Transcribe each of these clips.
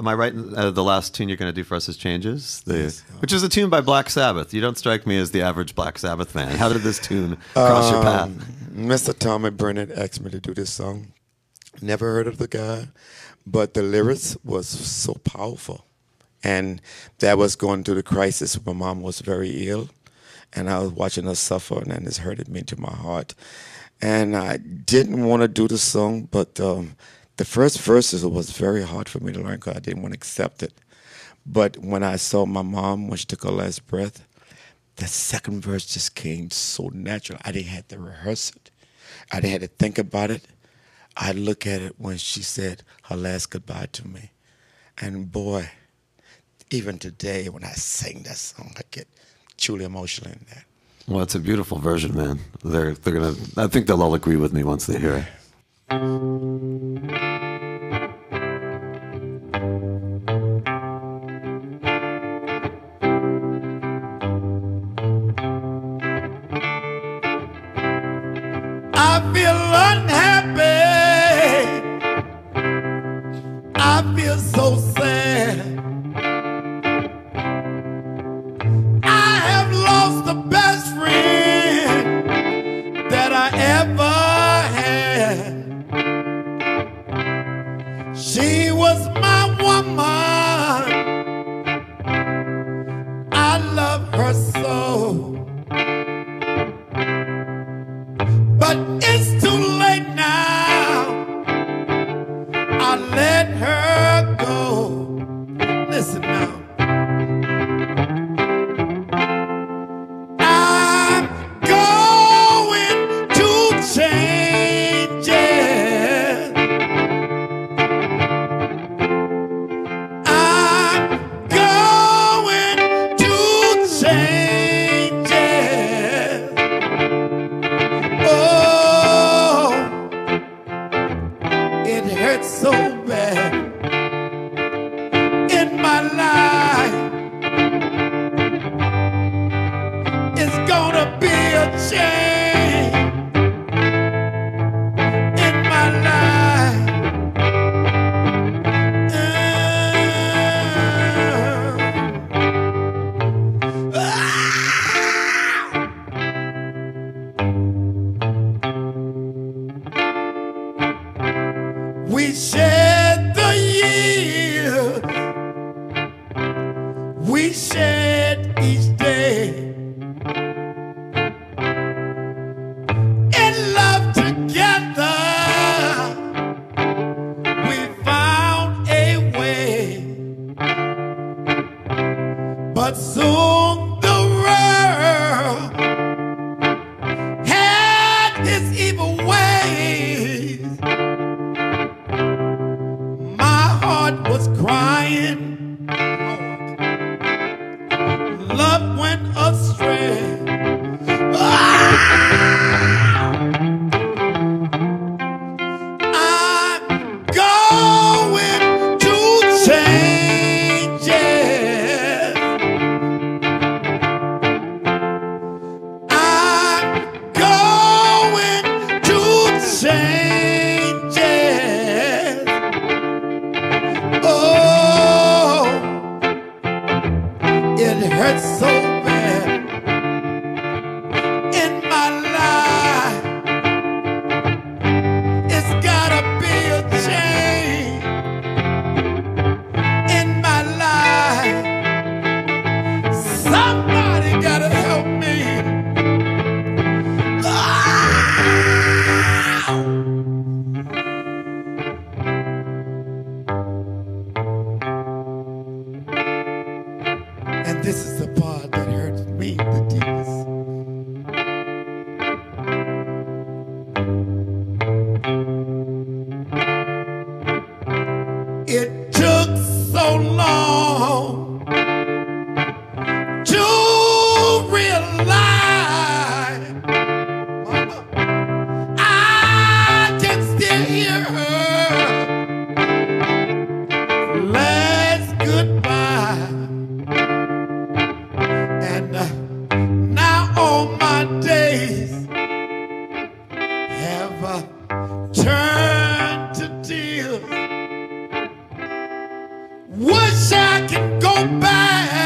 am I right? Uh, the last tune you're going to do for us is "Changes," the, Yes. which is a tune by Black Sabbath. You don't strike me as the average Black Sabbath fan. How did this tune cross your path? Um, Mr. Tommy Brenneck asked me to do this song. Never heard of the guy, but the lyrics was so powerful. And that was going through the crisis. My mom was very ill, and I was watching her suffer, and it's hurted me to my heart. And I didn't want to do the song, but um, the first verses was very hard for me to learn because I didn't want to accept it. But when I saw my mom when she took her last breath, the second verse just came so natural. I didn't have to rehearse it. I didn't have to think about it. I look at it when she said her last goodbye to me. And boy, even today when I sing that song, I get truly emotional in that. Well, it's a beautiful version, man. They're they're gonna. I think they'll all agree with me once they hear it. I feel unhappy. I feel so sad. It hurts so bad But soon the world had its evil ways. My heart was crying. So this is the part And uh, now all my days have uh, turned to tears. Wish I could go back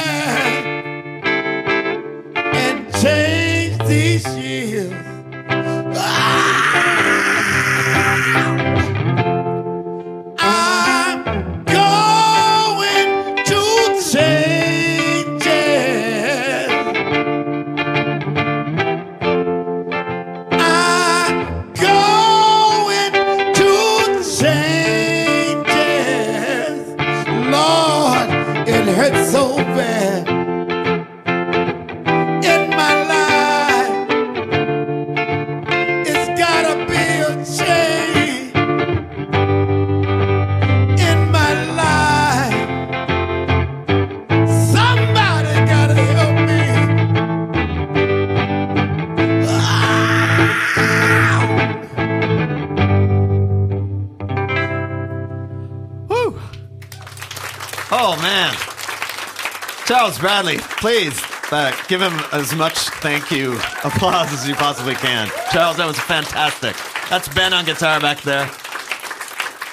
man, Charles Bradley, please uh, give him as much thank you applause as you possibly can. Charles, that was fantastic. That's Ben on guitar back there.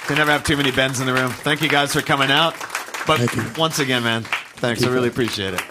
They never have too many Bens in the room. Thank you guys for coming out. But Thank you. once again, man, thanks. I really appreciate it.